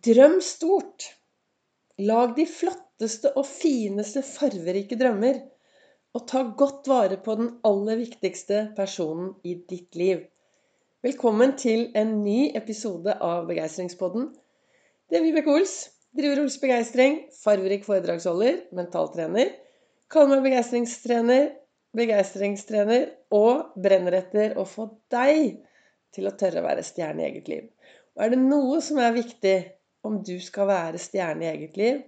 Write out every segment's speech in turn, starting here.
Drøm stort. Lag de flotteste og fineste farverike drømmer. Og ta godt vare på den aller viktigste personen i ditt liv. Velkommen til en ny episode av Begeistringspodden. Det er Vibeke Ols. Driver Ols Begeistring. Farverik foredragsholder. Mentaltrener. Kaller meg begeistringstrener. Begeistringstrener. Og brenner etter å få deg til å tørre å være stjerne i eget liv. Og er det noe som er viktig om du skal være stjerne i eget liv,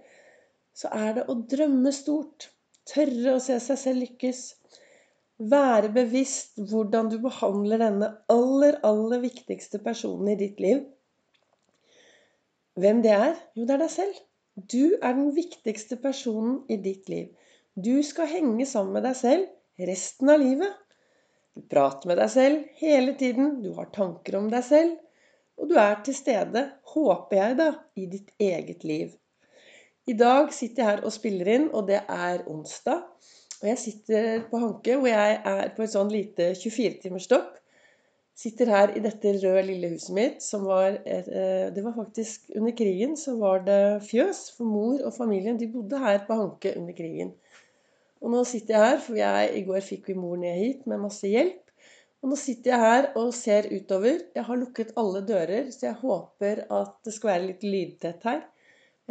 så er det å drømme stort. Tørre å se seg selv lykkes. Være bevisst hvordan du behandler denne aller, aller viktigste personen i ditt liv. Hvem det er? Jo, det er deg selv. Du er den viktigste personen i ditt liv. Du skal henge sammen med deg selv resten av livet. Du prater med deg selv hele tiden. Du har tanker om deg selv. Og du er til stede, håper jeg, da, i ditt eget liv. I dag sitter jeg her og spiller inn, og det er onsdag. Og jeg sitter på Hanke, hvor jeg er på et sånn lite 24-timersstopp. Sitter her i dette røde, lille huset mitt, som var eh, Det var faktisk under krigen så var det fjøs. For mor og familien de bodde her på Hanke under krigen. Og nå sitter jeg her, for jeg, i går fikk vi mor ned hit med masse hjelp. Og nå sitter jeg her og ser utover. Jeg har lukket alle dører, så jeg håper at det skal være litt lydtett her.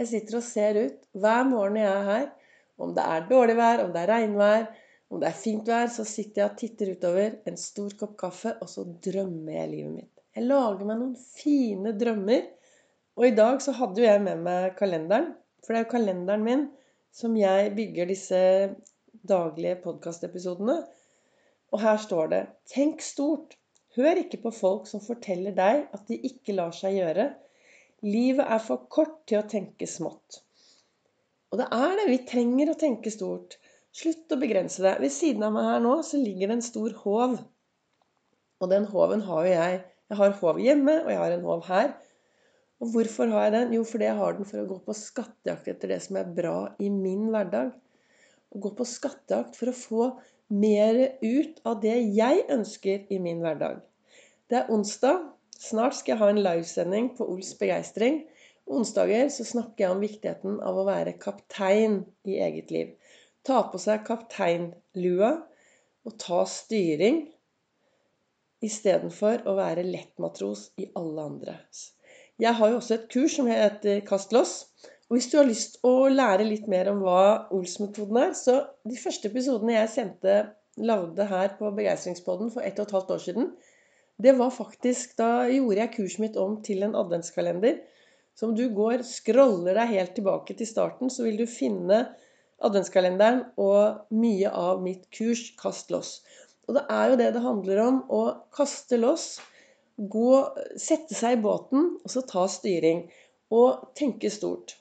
Jeg sitter og ser ut hver morgen jeg er her. Om det er dårlig vær, om det er regnvær, om det er fint vær, så sitter jeg og titter utover en stor kopp kaffe, og så drømmer jeg livet mitt. Jeg lager meg noen fine drømmer. Og i dag så hadde jo jeg med meg kalenderen. For det er jo kalenderen min som jeg bygger disse daglige podkastepisodene. Og her står det Tenk stort. Hør ikke på folk som forteller deg at de ikke lar seg gjøre. Livet er for kort til å tenke smått. Og det er det. Vi trenger å tenke stort. Slutt å begrense deg. Ved siden av meg her nå så ligger det en stor håv. Og den håven har jo jeg. Jeg har håv hjemme, og jeg har en håv her. Og hvorfor har jeg den? Jo, fordi jeg har den for å gå på skattejakt etter det som er bra i min hverdag. Å gå på skattejakt for å få mer ut av det jeg ønsker i min hverdag. Det er onsdag. Snart skal jeg ha en livesending på Ols begeistring. Onsdager så snakker jeg om viktigheten av å være kaptein i eget liv. Ta på seg kapteinlua og ta styring istedenfor å være lettmatros i alle andres. Jeg har jo også et kurs som heter Kast loss. Og hvis du har lyst å lære litt mer om hva Ols-metoden er, så de første episodene jeg sendte, lagde her på Begeistringspodden for ett og et halvt år siden, det var faktisk Da gjorde jeg kurset mitt om til en adventskalender. Så om du går, scroller deg helt tilbake til starten, så vil du finne adventskalenderen og mye av mitt kurs Kast loss. Og det er jo det det handler om. Å kaste loss. Gå, sette seg i båten, og så ta styring. Og tenke stort.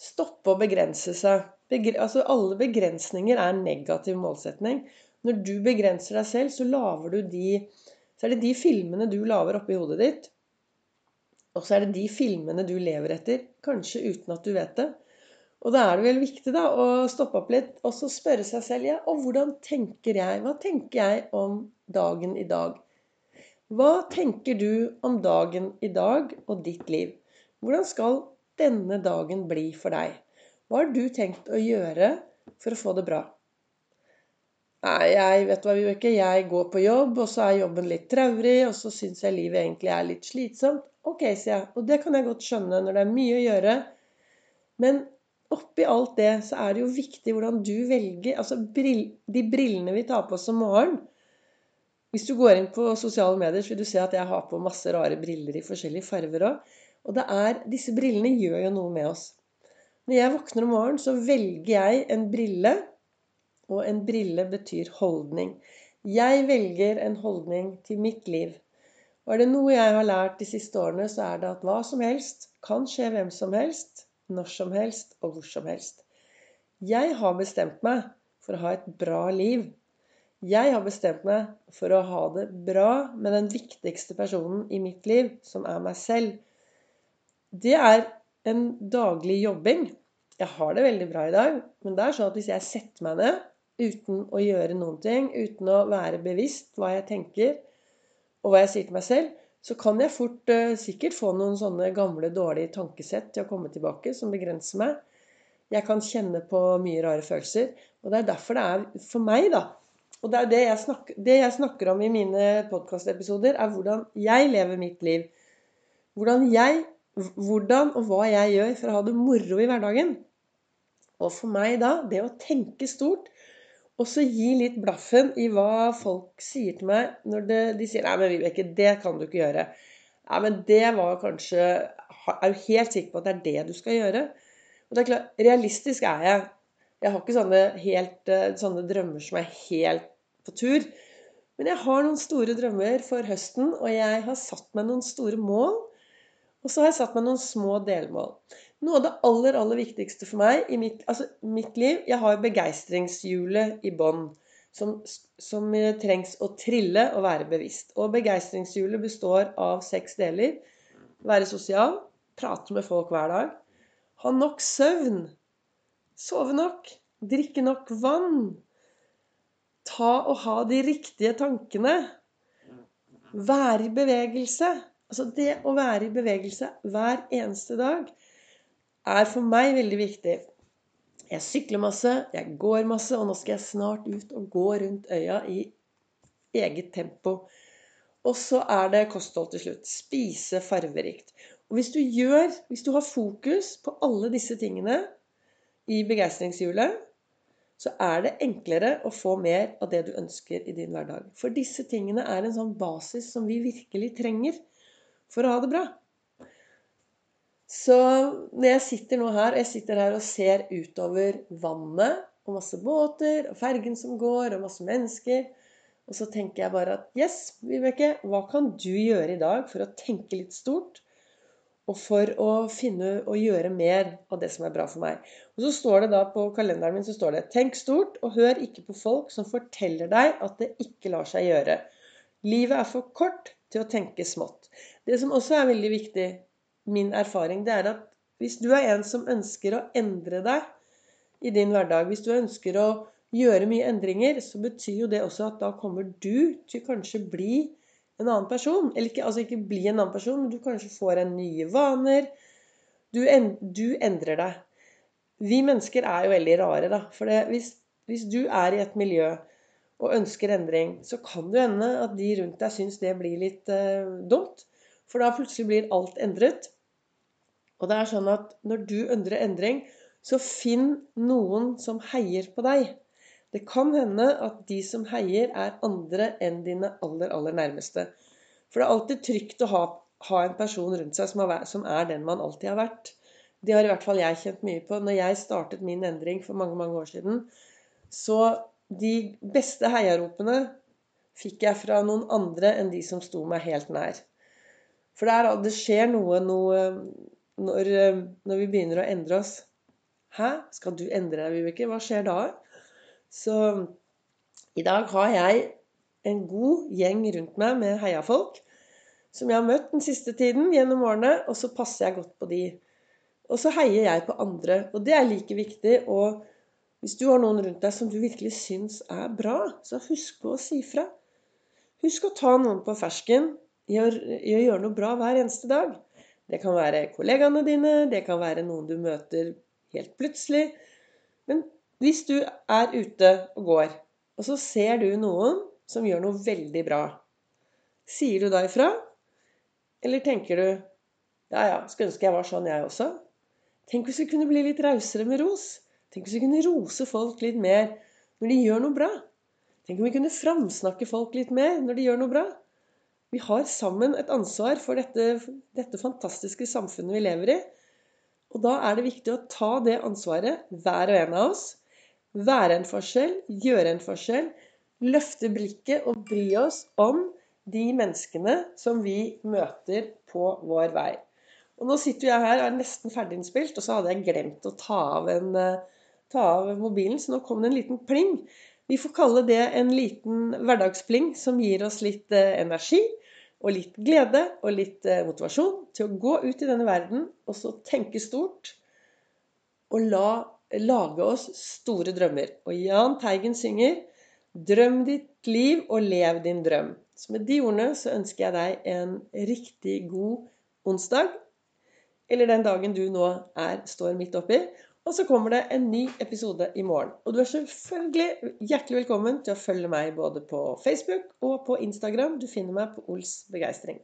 Stoppe å begrense seg. Begre altså alle begrensninger er en negativ målsetning. Når du begrenser deg selv, så du de Så er det de filmene du lager oppi hodet ditt. Og så er det de filmene du lever etter, kanskje uten at du vet det. Og da er det vel viktig da, å stoppe opp litt og så spørre seg selv ja, og hvordan tenker jeg? Hva tenker jeg om dagen i dag? Hva tenker du om dagen i dag og ditt liv? Hvordan skal denne dagen bli for deg? Hva har du tenkt å gjøre for å få det bra? Nei, jeg vet hva, Vibeke, jeg går på jobb, og så er jobben litt traurig, og så syns jeg livet egentlig er litt slitsomt. Ok, sier jeg. Og det kan jeg godt skjønne når det er mye å gjøre. Men oppi alt det så er det jo viktig hvordan du velger Altså de brillene vi tar på oss om morgenen. Hvis du går inn på sosiale medier, så vil du se at jeg har på masse rare briller i forskjellige farger òg. Og det er, disse brillene gjør jo noe med oss. Når jeg våkner om morgenen, så velger jeg en brille. Og en brille betyr holdning. Jeg velger en holdning til mitt liv. Og er det noe jeg har lært de siste årene, så er det at hva som helst kan skje hvem som helst, når som helst og hvor som helst. Jeg har bestemt meg for å ha et bra liv. Jeg har bestemt meg for å ha det bra med den viktigste personen i mitt liv, som er meg selv det er en daglig jobbing. Jeg har det veldig bra i dag, men det er sånn at hvis jeg setter meg ned uten å gjøre noen ting, uten å være bevisst hva jeg tenker, og hva jeg sier til meg selv, så kan jeg fort uh, sikkert få noen sånne gamle, dårlige tankesett til å komme tilbake som begrenser meg. Jeg kan kjenne på mye rare følelser. Og det er derfor det er for meg, da Og det er det jeg snakker, det jeg snakker om i mine podkastepisoder, er hvordan jeg lever mitt liv. Hvordan jeg Hvordan og hva jeg gjør for å ha det moro i hverdagen. Og for meg da, det å tenke stort og så gi litt blaffen i hva folk sier til meg når det, de sier 'Nei, men Vibeke, det kan du ikke gjøre'. Nei, men det var kanskje Er du helt sikker på at det er det du skal gjøre? Og det er klart, Realistisk er jeg. Jeg har ikke sånne, helt, eh, sånne drømmer som er helt på tur. Men jeg har noen store drømmer for høsten, og jeg har satt meg noen store mål. Og så har jeg satt meg noen små delmål. Noe av det aller, aller viktigste for meg i mitt, altså mitt liv Jeg har jo begeistringshjulet i bånn. Som, som, trengs å trille og være bevisst. Og begeistringshjulet består av seks deler. Være sosial. Prate med folk hver dag. Ha nok søvn. Sove nok. Drikke nok vann. Ta og ha de riktige tankene. Være i bevegelse. Altså det å være i bevegelse hver eneste dag er for meg veldig viktig. Jeg sykler masse, jeg går masse, og nå skal jeg snart ut og gå rundt øya i eget tempo. Og så er det kosthold til slutt. Spise farverikt. Og hvis du gjør, hvis du har fokus på alle disse tingene i begeistringshjulet, så er det enklere å få mer av det du ønsker i din hverdag. For disse tingene er en sånn basis som vi virkelig trenger for å ha det bra. Så når jeg sitter nå her, og jeg sitter her og ser utover vannet og masse båter og fergen som går og masse mennesker, og så tenker jeg bare at yes, Vibeke, hva kan du gjøre i dag for å tenke litt stort? Og for å finne og gjøre mer av det som er bra for meg. Og så står det da på kalenderen min så står det Tenk stort, og hør ikke på folk som forteller deg at det ikke lar seg gjøre. Livet er for kort til å tenke smått. Det som også er veldig viktig min erfaring, det er at hvis du er en som ønsker å endre deg i din hverdag, hvis du ønsker å gjøre mye endringer, så betyr jo det også at da kommer du til kanskje bli en annen person. Eller ikke, altså ikke bli en annen person, men du kanskje får en nye vaner. Du, en, du endrer deg. Vi mennesker er jo veldig rare, da. For det, hvis, hvis, du er i et miljø og ønsker endring, så kan det hende at de rundt deg syns det blir litt uh, dumt. For da plutselig blir alt endret. Og det er sånn at når du ønsker endring, så finn noen som heier på deg. Det kan hende at de som heier, er andre enn dine aller, aller nærmeste. For det er alltid trygt å ha, ha en person rundt seg som er, som er, den man alltid har vært. Det har i hvert fall jeg kjent mye på. Når jeg startet min endring for mange, mange år siden, så de beste heiaropene fikk jeg fra noen andre enn de som sto meg helt nær. For det, det skjer noe, noe når, eh, når, vi begynner å endre oss. Hæ? Skal du endre deg, Vibeke? Hva skjer da? Så i dag har jeg en god gjeng rundt meg med heiafolk som jeg har møtt den siste tiden gjennom årene, og så passer jeg godt på de. Og så heier jeg på andre. Og det er like viktig. Og hvis du har noen rundt deg som du virkelig syns er bra, så husk på å si fra. Husk å ta noen på fersken i å, i å gjøre noe bra hver eneste dag. Det kan være kollegaene dine, det kan være noen du møter helt plutselig. Men hvis du er ute og går, og så ser du noen som gjør noe veldig bra, sier du da ifra? Eller tenker du ja, ja, skulle ønske jeg var sånn, jeg også. Tenk hvis vi kunne bli litt rausere med ros. Tenk hvis vi kunne rose folk litt mer når de gjør noe bra. Tenk om vi kunne framsnakke folk litt mer når de gjør noe bra. Vi har sammen et ansvar for dette, dette, fantastiske samfunnet vi lever i. Og da er det viktig å ta det ansvaret, hver og en av oss. Være en forskjell, gjøre en forskjell. Løfte blikket og bry oss om de menneskene som vi møter på vår vei. Og nå sitter jeg her og er nesten ferdiginnspilt, og så hadde jeg glemt å ta av, en, eh, ta av mobilen, så nå kom det en liten pling. Vi får kalle det en liten hverdagspling som gir oss litt eh, energi og litt glede og litt eh, motivasjon til å gå ut i denne verden og så tenke stort og la, lage oss store drømmer. Og Jahn Teigen synger 'Drøm ditt liv og lev din drøm'. Så med de ordene så ønsker jeg deg en riktig god onsdag. Eller den dagen du nå er, står midt oppi. Og så kommer det en ny episode i morgen. Og du er selvfølgelig hjertelig velkommen til å følge meg både på Facebook og på Instagram. Du finner meg på Ols begeistring.